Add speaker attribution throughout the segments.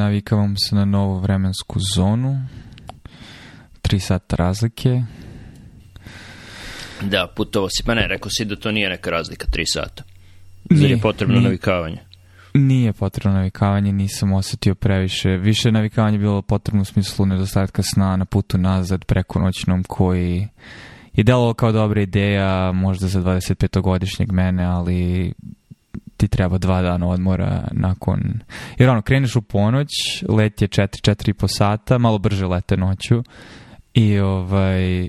Speaker 1: navikavam se na novu vremensku zonu, tri sata razlike.
Speaker 2: Da, putovo si, pa ne, rekao si da to nije neka razlika, 3 sata. Nije, je potrebno nije, navikavanje?
Speaker 1: Nije potrebno navikavanje, nisam osetio previše. Više navikavanje bilo potrebno u smislu nedostatka sna na putu nazad preko noćnom koji je delovao kao dobra ideja možda za 25-godišnjeg mene, ali ti treba dva dana odmora nakon... Jer ono, kreneš u ponoć, let je 4-4,5 sata, malo brže lete noću i ovaj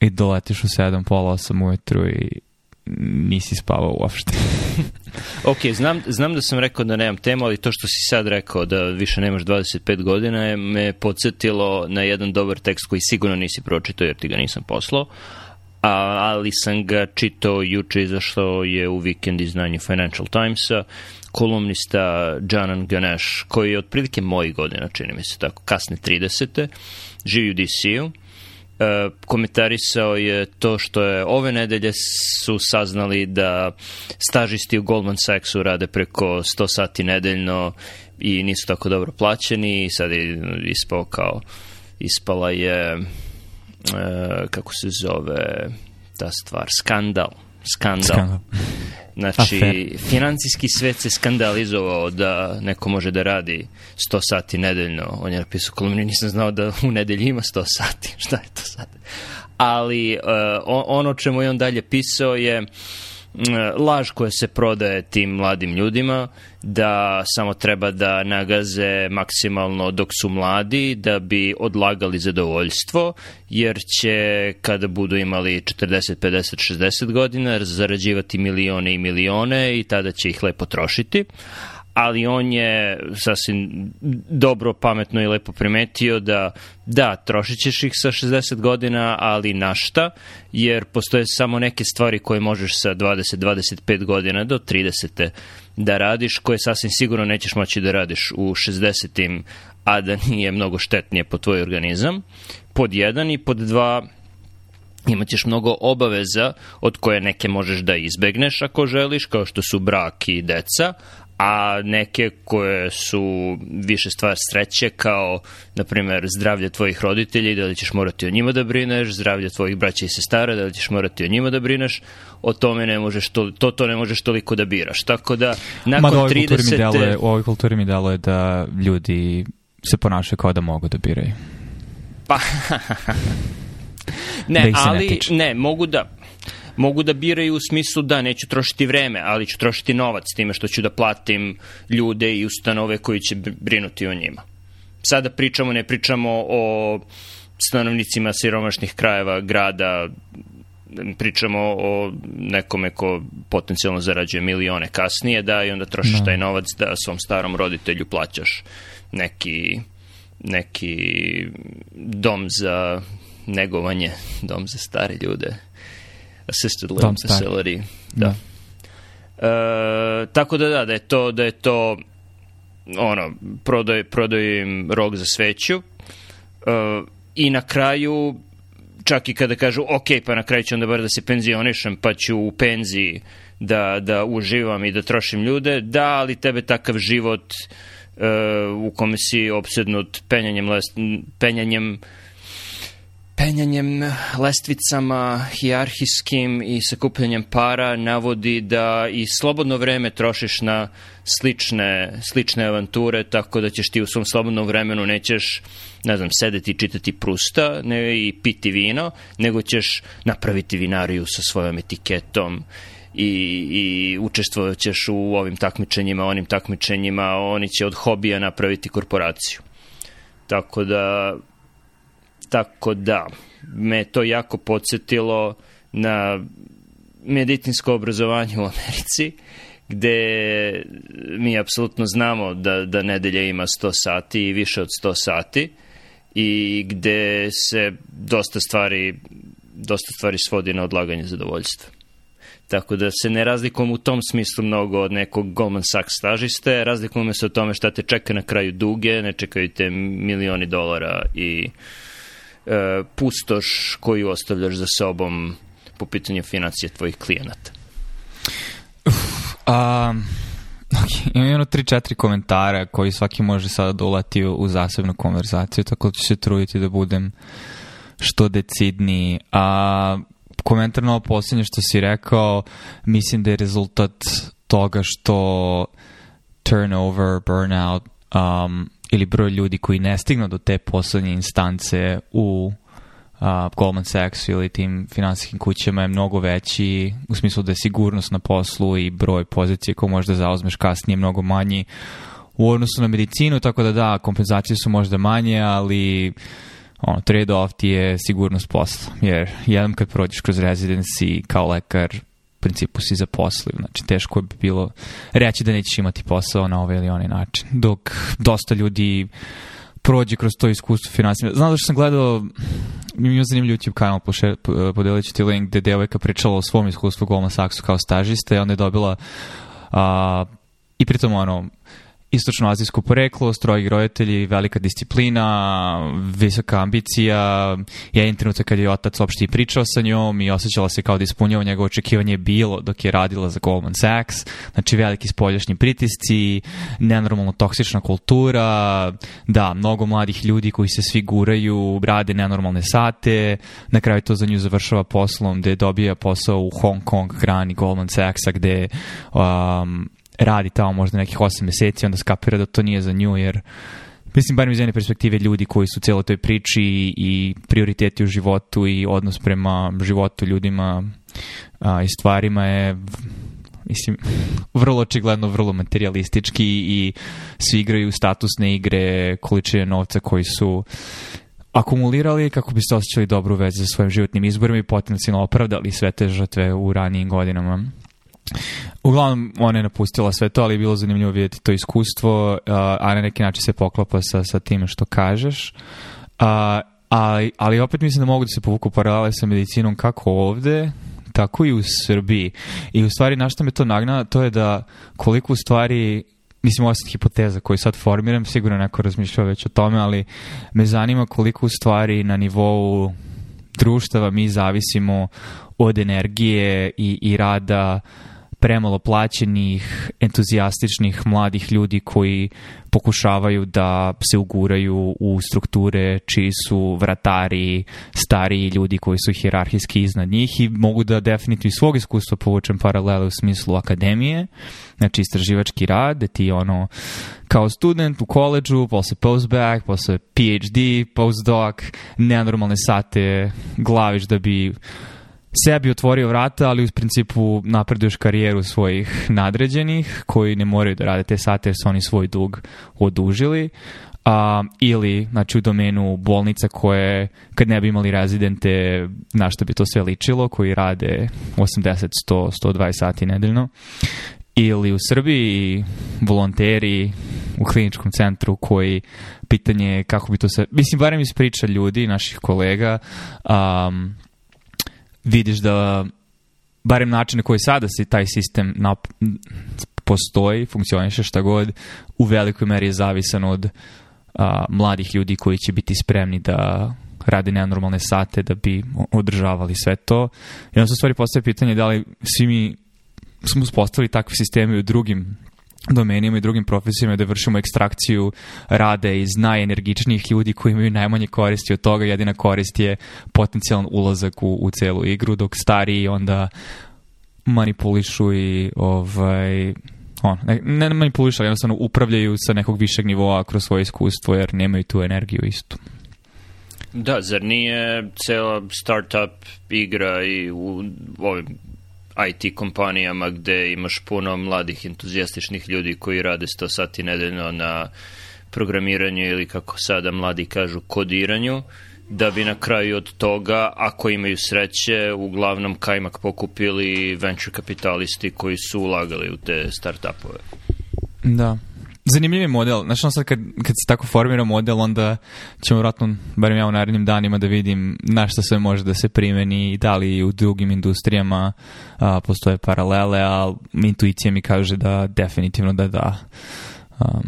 Speaker 1: i doletiš u 7, pola 8 ujutru i nisi spavao uopšte.
Speaker 2: ok, znam, znam da sam rekao da nemam temu, ali to što si sad rekao da više nemaš 25 godina je me podsjetilo na jedan dobar tekst koji sigurno nisi pročitao jer ti ga nisam poslao, ali sam ga čitao juče izašao je u vikend izdanju Financial Timesa kolumnista Janan Ganesh koji je otprilike mojih godina čini mi se tako, kasne 30. živi u DC-u e, komentarisao je to što je ove nedelje su saznali da stažisti u Goldman Sachsu rade preko 100 sati nedeljno i nisu tako dobro plaćeni i sad je ispao kao ispala je e, kako se zove ta stvar, skandal.
Speaker 1: Skandal. skandal.
Speaker 2: Znači, Afer. financijski svet se skandalizovao da neko može da radi 100 sati nedeljno. On je napisao kolumni, nisam znao da u nedelji ima 100 sati. Šta je to sad? Ali uh, ono čemu je on dalje pisao je Mm, laž koja se prodaje tim mladim ljudima, da samo treba da nagaze maksimalno dok su mladi, da bi odlagali zadovoljstvo, jer će kada budu imali 40, 50, 60 godina zarađivati milione i milione i tada će ih lepo trošiti ali on je sasvim dobro, pametno i lepo primetio da da, trošit ćeš ih sa 60 godina, ali na šta, jer postoje samo neke stvari koje možeš sa 20-25 godina do 30 da radiš, koje sasvim sigurno nećeš moći da radiš u 60-im, a da nije mnogo štetnije po tvoj organizam, pod jedan i pod dva imaćeš mnogo obaveza od koje neke možeš da izbegneš ako želiš, kao što su brak i deca, a neke koje su više stvar sreće kao, na primer, zdravlje tvojih roditelja i da li ćeš morati o njima da brineš, zdravlje tvojih braća i sestara, da li ćeš morati o njima da brineš, o tome ne možeš to, to, to ne možeš toliko da biraš. Tako da, nakon Ma, 30... Da, deluje,
Speaker 1: u ovoj kulturi mi je da ljudi se ponašaju kao da mogu da biraju.
Speaker 2: Pa, ne, da ali,
Speaker 1: ne,
Speaker 2: ne, mogu da, mogu da biraju u smislu da neću trošiti vreme, ali ću trošiti novac time što ću da platim ljude i ustanove koji će brinuti o njima. Sada pričamo, ne pričamo o stanovnicima siromašnih krajeva grada, pričamo o nekome ko potencijalno zarađuje milione kasnije, da i onda trošiš no. Da. taj novac da svom starom roditelju plaćaš neki neki dom za negovanje, dom za stare ljude assisted living facility. Da. da. E, tako da da, da je to, da je to ono, prodaju prodaj im rok za sveću e, i na kraju čak i kada kažu ok, pa na kraju ću onda bar da se penzionišem, pa ću u penziji da, da uživam i da trošim ljude, da, ali tebe takav život uh, u kome si opsednut penjanjem, les, penjanjem penjanjem lestvicama hijarhijskim i sakupljanjem para navodi da i slobodno vreme trošiš na slične, slične avanture, tako da ćeš ti u svom slobodnom vremenu nećeš, ne znam, sedeti i čitati prusta ne, i piti vino, nego ćeš napraviti vinariju sa svojom etiketom i, i učestvojećeš u ovim takmičenjima, onim takmičenjima, oni će od hobija napraviti korporaciju. Tako da tako da me to jako podsjetilo na medicinsko obrazovanje u Americi, gde mi apsolutno znamo da, da nedelja ima 100 sati i više od 100 sati i gde se dosta stvari, dosta stvari svodi na odlaganje zadovoljstva. Tako da se ne razlikujem u tom smislu mnogo od nekog Goldman Sachs stažiste, razlikujem se o tome šta te čeka na kraju duge, ne čekaju te milioni dolara i uh, e, pustoš koju ostavljaš za sobom po pitanju financije tvojih klijenata?
Speaker 1: Um, okay. Imam jedno tri, četiri komentara koji svaki može sada dolati da u, u zasebnu konverzaciju, tako da ću se truditi da budem što decidniji. A, komentar na ovo posljednje što si rekao, mislim da je rezultat toga što turnover, burnout, um, ili broj ljudi koji ne stignu do te poslednje instance u a, Goldman Sachsu ili tim finansijskim kućama je mnogo veći u smislu da je sigurnost na poslu i broj pozicije koje možda zauzmeš kasnije mnogo manji u odnosu na medicinu, tako da da, kompenzacije su možda manje, ali ono, trade-off ti je sigurnost posla, jer jednom kad prođeš kroz residency kao lekar, principu si zaposlio. Znači, teško bi bilo reći da nećeš imati posao na ovaj ili onaj način. Dok dosta ljudi prođe kroz to iskustvo finansiranja. Znam da što sam gledao, imam zanimljiv YouTube kanal, podelit ću ti link, gde devojka pričala o svom iskustvu Goldman Sachsu kao stažista i onda je dobila a, i pritom ono, istočnoazijsko poreklo, strogi roditelji, velika disciplina, visoka ambicija. Jedan trenutak kad je otac opšte i pričao sa njom i osjećala se kao da ispunjava njegovo očekivanje bilo dok je radila za Goldman Sachs. Znači veliki spoljašnji pritisci, nenormalno toksična kultura, da, mnogo mladih ljudi koji se svi guraju, rade nenormalne sate, na kraju to za nju završava poslom gde dobija posao u Hong Kong grani Goldman Sachsa gde um, radi tamo možda nekih 8 meseci, onda skapira da to nije za nju, jer Mislim, barem iz jedne perspektive ljudi koji su u toj priči i, prioriteti u životu i odnos prema životu, ljudima a, i stvarima je mislim, vrlo očigledno, vrlo materialistički i svi igraju statusne igre, količine novca koji su akumulirali kako bi se osjećali dobru vezu sa svojim životnim izborima i potencijalno opravdali sve te žrtve u ranijim godinama. Uglavnom, ona je napustila sve to, ali je bilo zanimljivo vidjeti to iskustvo, a na neki način se poklapa sa, sa time što kažeš. A, ali, ali opet mislim da mogu da se povuku paralele sa medicinom kako ovde, tako i u Srbiji. I u stvari na što me to nagna, to je da koliko u stvari mislim, ovo hipoteza koju sad formiram, sigurno neko razmišljao već o tome, ali me zanima koliko u stvari na nivou društava mi zavisimo od energije i, i rada uh, premalo plaćenih, entuzijastičnih mladih ljudi koji pokušavaju da se uguraju u strukture čiji su vratari, stariji ljudi koji su hirarhijski iznad njih i mogu da definitivno iz svog iskustva povučem paralele u smislu akademije, znači istraživački rad, da ti ono kao student u koleđu, posle postback, posle PhD, postdoc, nenormalne sate glaviš da bi sebi otvorio vrata, ali u principu napreduješ karijeru svojih nadređenih koji ne moraju da rade te sate jer su oni svoj dug odužili. A, ili, znači, u domenu bolnica koje, kad ne bi imali rezidente, na što bi to sve ličilo, koji rade 80, 100, 120 sati nedeljno. Ili u Srbiji volonteri u kliničkom centru koji pitanje je kako bi to se... Mislim, barem iz priča ljudi, naših kolega, um, vidiš da barem način na koji sada se taj sistem nap postoji, funkcioniše šta god, u velikoj meri je zavisan od a, mladih ljudi koji će biti spremni da rade nenormalne sate da bi održavali sve to. I onda se stvari postaje pitanje da li svi mi smo uspostavili takve sisteme u drugim domenima i drugim profesijama da vršimo ekstrakciju rade iz najenergičnijih ljudi koji imaju najmanje koristi od toga, jedina korist je potencijalan ulazak u, u celu igru, dok stariji onda manipulišu i ovaj, on, ne, ne manipulišu, ali jednostavno upravljaju sa nekog višeg nivoa kroz svoje iskustvo jer nemaju tu energiju istu.
Speaker 2: Da, zar nije cela startup igra i u ovim IT kompanijama gde imaš puno mladih entuzijastičnih ljudi koji rade 100 sati nedeljno na programiranju ili kako sada mladi kažu kodiranju, da bi na kraju od toga, ako imaju sreće, uglavnom kajmak pokupili venture kapitalisti koji su ulagali u te startupove.
Speaker 1: Da, zanimljiv model. Znaš, on sad kad, kad se tako formira model, onda ćemo vratno, barem ja u narednim danima, da vidim na šta sve može da se primeni i da li u drugim industrijama a, postoje paralele, ali intuicija mi kaže da definitivno da da. Um,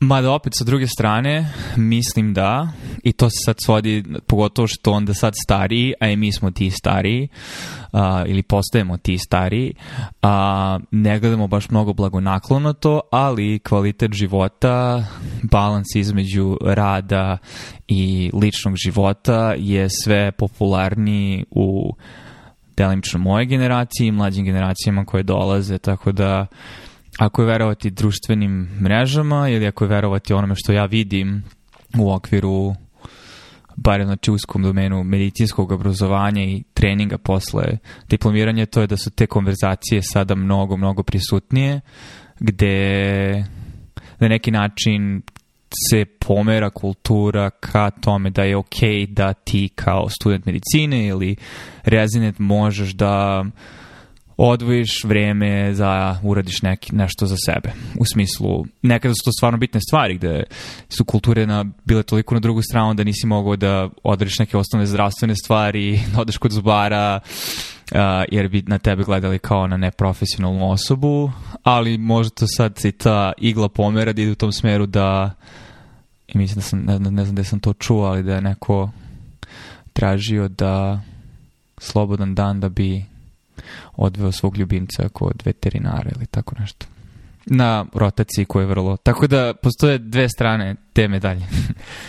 Speaker 1: Mada opet sa druge strane, mislim da, i to se sad svodi, pogotovo što onda sad stariji, a i mi smo ti stariji, uh, ili postajemo ti stariji, uh, ne gledamo baš mnogo blagonaklono to, ali kvalitet života, balans između rada i ličnog života je sve popularniji u delimično moje generaciji i mlađim generacijama koje dolaze, tako da ako je verovati društvenim mrežama ili ako je verovati onome što ja vidim u okviru barem znači uskom domenu medicinskog obrazovanja i treninga posle diplomiranja, to je da su te konverzacije sada mnogo, mnogo prisutnije, gde na neki način se pomera kultura ka tome da je okay da ti kao student medicine ili rezident možeš da uh, odvojiš vreme za uradiš neki, nešto za sebe. U smislu, nekada su to stvarno bitne stvari gde su kulture na, bile toliko na drugu stranu da nisi mogao da odradiš neke osnovne zdravstvene stvari, da odeš kod zubara, uh, jer bi na tebe gledali kao na neprofesionalnu osobu, ali možda sad i ta igla pomera da ide u tom smeru da i mislim da sam, ne, ne znam da sam to čuo, ali da je neko tražio da slobodan dan da bi odveo svog ljubimca kod veterinara ili tako nešto. Na rotaciji koje je vrlo... Tako da postoje dve strane te medalje.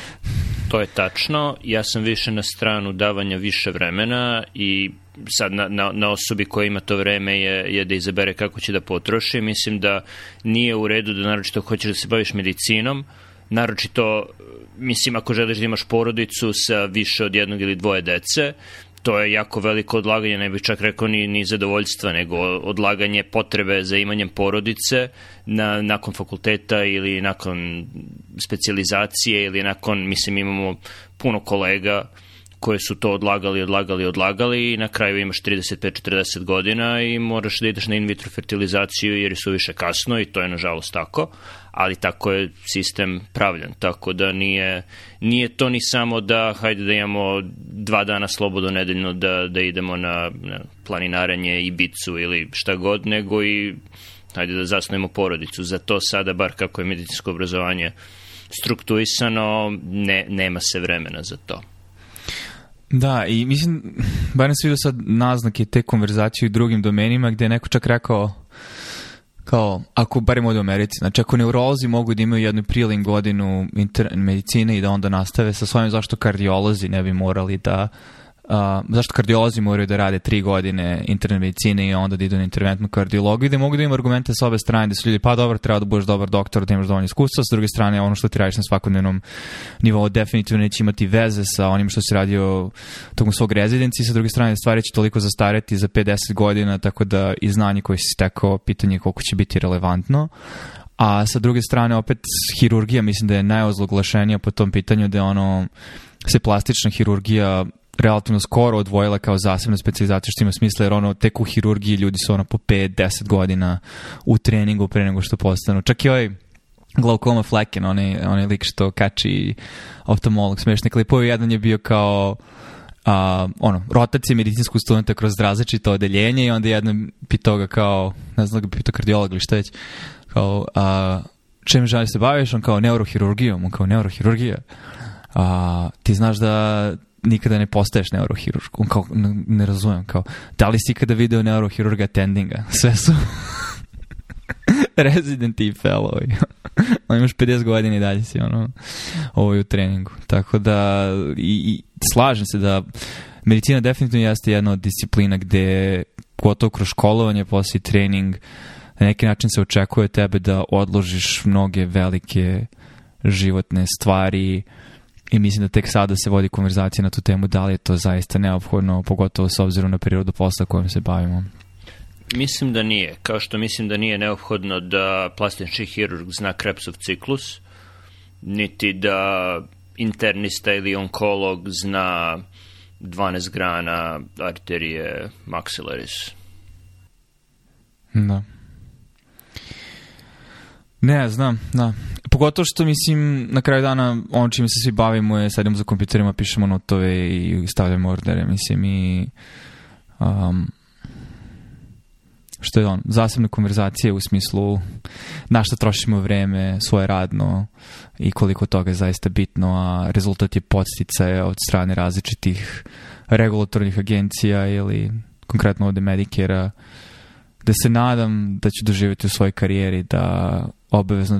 Speaker 2: to je tačno. Ja sam više na stranu davanja više vremena i sad na, na, na osobi koja ima to vreme je, je da izabere kako će da potroši. Mislim da nije u redu da naročito hoćeš da se baviš medicinom, naročito, mislim, ako želiš da imaš porodicu sa više od jednog ili dvoje dece, to je jako veliko odlaganje, ne bih čak rekao ni, ni zadovoljstva, nego odlaganje potrebe za imanjem porodice na, nakon fakulteta ili nakon specializacije ili nakon, mislim, imamo puno kolega uh, koje su to odlagali, odlagali, odlagali i na kraju imaš 35-40 godina i moraš da ideš na in vitro fertilizaciju jer je su više kasno i to je nažalost tako, ali tako je sistem pravljen, tako da nije, nije to ni samo da hajde da imamo dva dana slobodno nedeljno da, da idemo na, na planinarenje, bicu ili šta god, nego i hajde da zasnujemo porodicu. Za to sada, bar kako je medicinsko obrazovanje strukturisano, ne, nema se vremena za to.
Speaker 1: Da, i mislim, bar nas vidio sad naznake te konverzacije u drugim domenima gdje je neko čak rekao kao, ako barem od Americi, znači ako neurolozi mogu da imaju jednu prilin godinu medicine i da onda nastave sa svojim, zašto kardiolozi ne bi morali da Uh, zašto kardiolozi moraju da rade tri godine interne medicine i onda da idu na interventnu kardiologiju, i da mogu da imaju argumente sa obe strane da su ljudi, pa dobro, treba da budeš dobar doktor, da imaš dovoljno iskustva, sa druge strane ono što ti radiš na svakodnevnom nivou definitivno neće imati veze sa onim što si radio tokom svog rezidenci, sa druge strane stvari će toliko zastareti za 50 godina, tako da i znanje koje si stekao, pitanje koliko će biti relevantno, a sa druge strane opet hirurgija mislim da je najozloglašenija po tom pitanju da je ono se plastična hirurgija relativno skoro odvojila kao zasebna specializacija što ima smisla jer ono tek u hirurgiji ljudi su ono po 5-10 godina u treningu pre nego što postanu. Čak i ovaj Glaukoma Flecken, onaj, onaj lik što kači oftalmolog smešne klipove, jedan je bio kao a, ono, rotacije medicinskog studenta kroz različito odeljenje i onda jedan pitao ga kao, ne znam da ga pitao kardiolog ili šta već, kao, a, čem želiš da se baviš? On kao neurohirurgijom, on kao neurohirurgija. A, ti znaš da nikada ne postaješ neurohirurg. On kao, ne, ne razumem, kao, da li si ikada video neurohirurga tendinga? Sve su residenti i fellowi. on imaš 50 godina i dalje si ono, ovo ovaj, je u treningu. Tako da, i, i slažem se da medicina definitivno jeste jedna od disciplina gde gotovo kroz školovanje, posle trening, na neki način se očekuje tebe da odložiš mnoge velike životne stvari, i mislim da tek sada se vodi konverzacija na tu temu da li je to zaista neophodno, pogotovo s obzirom na prirodu posla kojom se bavimo.
Speaker 2: Mislim da nije, kao što mislim da nije neophodno da plastični hirurg zna Krebsov ciklus, niti da internista ili onkolog zna 12 grana arterije maxillaris.
Speaker 1: Da. Ne, znam, da. Pogotovo što, mislim, na kraju dana ono čime se svi bavimo je sedimo za kompjuterima, pišemo notove i stavljamo ordere, mislim, i... Um, što je on, zasebne konverzacije u smislu na šta trošimo vreme, svoje radno i koliko toga je zaista bitno, a rezultat je podsticaja od strane različitih regulatornih agencija ili konkretno ovde Medicare-a, da se nadam da ću doživjeti u svojoj karijeri da obavezno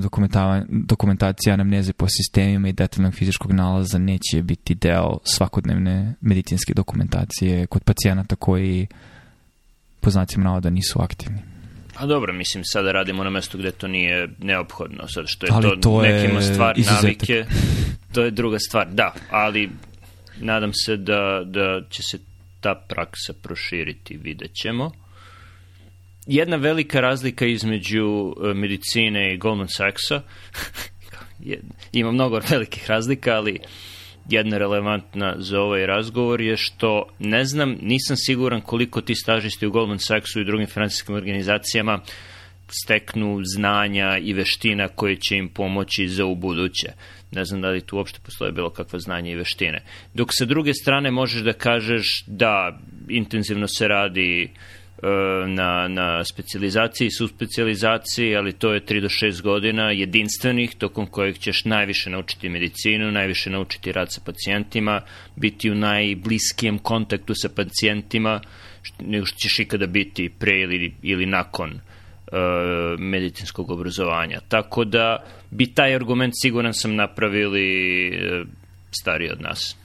Speaker 1: dokumentacija anamneze po sistemima i detaljnog fizičkog nalaza neće biti deo svakodnevne medicinske dokumentacije kod pacijenata koji po znacima navoda nisu aktivni.
Speaker 2: A dobro, mislim, sada radimo na mestu gde to nije neophodno, sad što je ali to, to nekima stvar izuzetak. navike, to je druga stvar, da, ali nadam se da, da će se ta praksa proširiti, vidjet ćemo jedna velika razlika između e, medicine i Goldman Sachsa, ima mnogo velikih razlika, ali jedna relevantna za ovaj razgovor je što ne znam, nisam siguran koliko ti stažisti u Goldman Sachsu i drugim francuskim organizacijama steknu znanja i veština koje će im pomoći za u ubuduće. Ne znam da li tu uopšte postoje bilo kakva znanja i veštine. Dok sa druge strane možeš da kažeš da intenzivno se radi uh, E, na, na specializaciji i subspecializaciji, ali to je 3 do 6 godina jedinstvenih tokom kojeg ćeš najviše naučiti medicinu, najviše naučiti rad sa pacijentima, biti u najbliskijem kontaktu sa pacijentima nego što ćeš ikada biti pre ili, ili nakon e, medicinskog obrazovanja. Tako da bi taj argument siguran sam napravili e, stariji od nas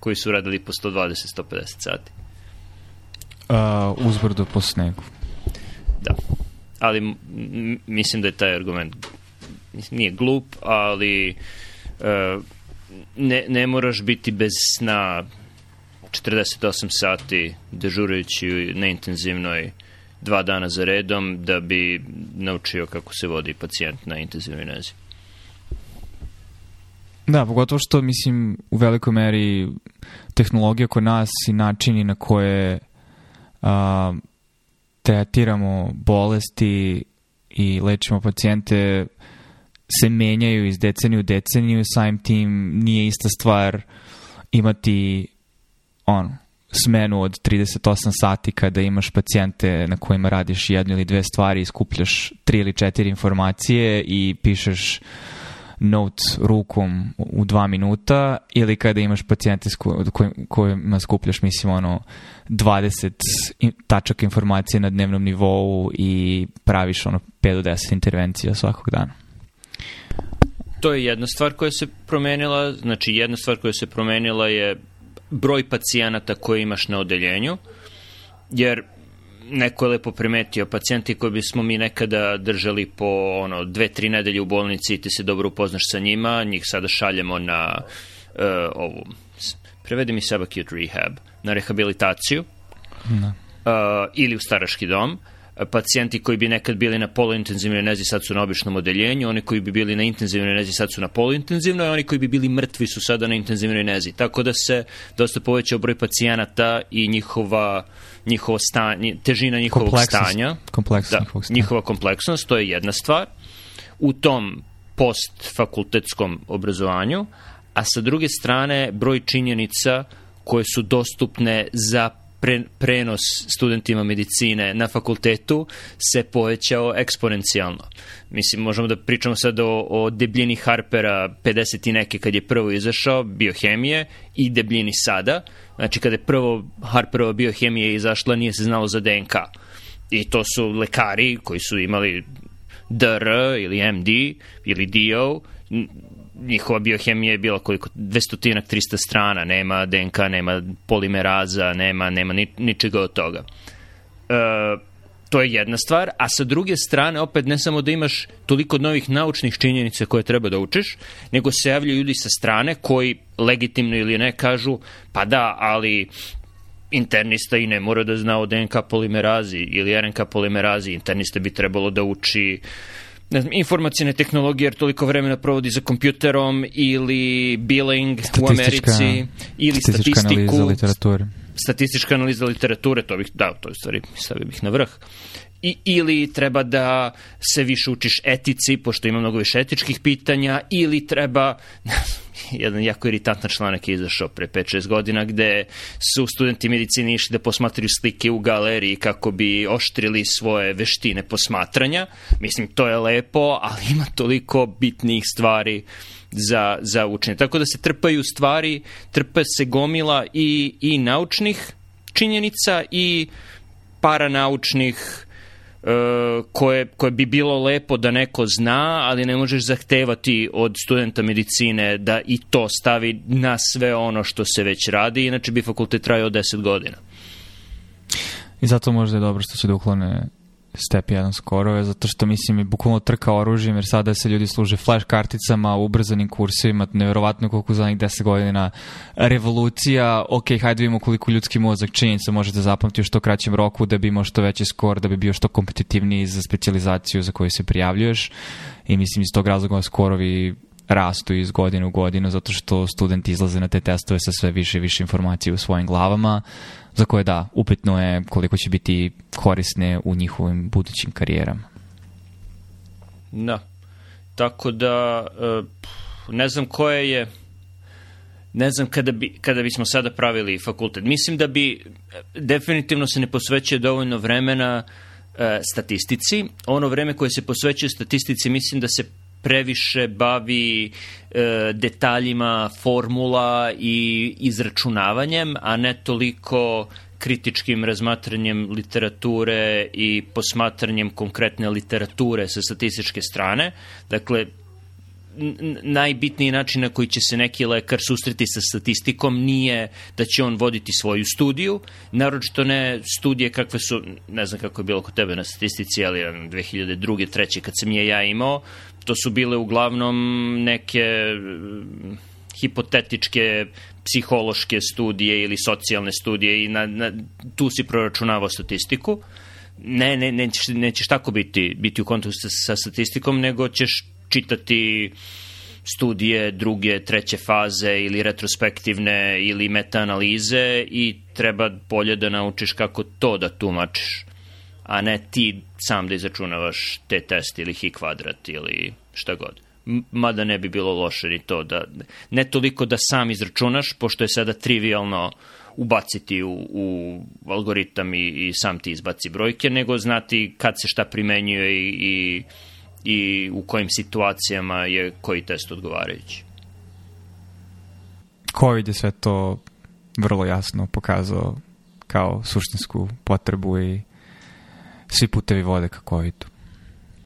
Speaker 2: koji su radili po 120-150 sati
Speaker 1: uh, uzbrdo po snegu.
Speaker 2: Da. Ali mislim da je taj argument nije glup, ali uh, ne, ne moraš biti bez sna 48 sati dežurajući na intenzivnoj dva dana za redom da bi naučio kako se vodi pacijent na intenzivnoj nezi.
Speaker 1: Da, pogotovo što, mislim, u velikoj meri tehnologija kod nas i načini na koje a, tretiramo bolesti i lečimo pacijente se menjaju iz decenije u deceniju, samim tim nije ista stvar imati on smenu od 38 sati kada imaš pacijente na kojima radiš jednu ili dve stvari, iskupljaš tri ili četiri informacije i pišeš note rukom u dva minuta ili kada imaš pacijente s kojima skupljaš, mislim, ono, 20 tačaka informacije na dnevnom nivou i praviš, ono, 5 do 10 intervencija svakog dana.
Speaker 2: To je jedna stvar koja se promenila, znači jedna stvar koja se promenila je broj pacijenata koje imaš na odeljenju, jer neko je lepo primetio, pacijenti koji bismo mi nekada držali po ono, dve, tri nedelje u bolnici i ti se dobro upoznaš sa njima, njih sada šaljemo na uh, ovu, prevedi mi subacute rehab, na rehabilitaciju
Speaker 1: da.
Speaker 2: uh, ili u staraški dom, pacijenti koji bi nekad bili na poluintenzivnoj nezi sad su na običnom odeljenju, oni koji bi bili na intenzivnoj nezi sad su na poluintenzivnoj, oni koji bi bili mrtvi su sada na intenzivnoj nezi. Tako da se dosta povećao broj pacijenata i njihova uh, njihovo stanje, težina njihovog kompleksnost, stanja,
Speaker 1: kompleksnost da, njihovog
Speaker 2: stanja. njihova kompleksnost, to je jedna stvar, u tom postfakultetskom obrazovanju, a sa druge strane broj činjenica koje su dostupne za pre, prenos studentima medicine na fakultetu se povećao eksponencijalno. Mislim, možemo da pričamo sad o, o debljini Harpera 50 i neke kad je prvo izašao, biohemije, i debljini sada. Znači, kada je prvo Harperova biohemija izašla, nije se znalo za DNK. I to su lekari koji su imali DR ili MD ili DO, njihova biohemija je bila koliko 200 300 strana, nema DNK, nema polimeraza, nema nema ni, ničega od toga. E, to je jedna stvar, a sa druge strane opet ne samo da imaš toliko novih naučnih činjenica koje treba da učiš, nego se javljaju ljudi sa strane koji legitimno ili ne kažu pa da, ali internista i ne mora da zna o DNK polimerazi ili RNK polimerazi, internista bi trebalo da uči uh, ne znam, informacijne tehnologije jer toliko vremena provodi za kompjuterom ili billing u Americi ili
Speaker 1: statistička statistiku. Analiza literature.
Speaker 2: Statistička analiza literature, to bih da, to je stvari stavio bih na vrh. I, ili treba da se više učiš etici, pošto ima mnogo više etičkih pitanja, ili treba, jedan jako iritantan članak je izašao pre 5-6 godina gde su studenti medicine išli da posmatraju slike u galeriji kako bi oštrili svoje veštine posmatranja. Mislim, to je lepo, ali ima toliko bitnih stvari za, za učenje. Tako da se trpaju stvari, trpa se gomila i, i naučnih činjenica i paranaučnih Eh, koje, koje bi bilo lepo da neko zna, ali ne možeš zahtevati od studenta medicine da i to stavi na sve ono što se već radi, inače bi fakultet trajao 10 godina.
Speaker 1: I zato možda je dobro što će da uklone Step 1 skoro je, zato što mislim je bukvalno trka oružjem, jer sada se ljudi služe flash karticama, ubrzanim kursivima, nevjerovatno koliko za njih 10 godina revolucija, ok, hajde da vidimo koliko ljudski mozak činjenica možete da zapamtiti u što kraćem roku da bi imao što veći skor, da bi bio što kompetitivniji za specializaciju za koju se prijavljuješ i mislim iz tog razloga skorovi rastu iz godine u godinu zato što studenti izlaze na te testove sa sve više i više informacije u svojim glavama za koje da, upitno je koliko će biti korisne u njihovim budućim karijerama.
Speaker 2: Da. Tako da e, ne znam koje je ne znam kada, bi, kada bismo sada pravili fakultet. Mislim da bi e, definitivno se ne posvećuje dovoljno vremena e, statistici. Ono vreme koje se posvećuje statistici mislim da se previše bavi e, detaljima formula i izračunavanjem, a ne toliko kritičkim razmatranjem literature i posmatranjem konkretne literature sa statističke strane. Dakle, najbitniji način na koji će se neki lekar susreti sa statistikom nije da će on voditi svoju studiju, naročito ne studije kakve su, ne znam kako je bilo kod tebe na statistici, ali 2002. 3. kad sam je ja imao, to su bile uglavnom neke mm, hipotetičke psihološke studije ili socijalne studije i na, na, tu si proračunavao statistiku. Ne, ne, nećeš, nećeš tako biti, biti u kontekstu sa, sa statistikom, nego ćeš čitati studije druge, treće faze ili retrospektivne ili metaanalize i treba bolje da naučiš kako to da tumačiš, a ne ti sam da izračunavaš te test ili hi kvadrat ili šta god. Mada ne bi bilo loše ni to da, ne toliko da sam izračunaš, pošto je sada trivialno ubaciti u, u algoritam i, i sam ti izbaci brojke, nego znati kad se šta primenjuje i, i i u kojim situacijama je koji test odgovarajući.
Speaker 1: COVID je sve to vrlo jasno pokazao kao suštinsku potrebu i svi putevi vode ka covid -u.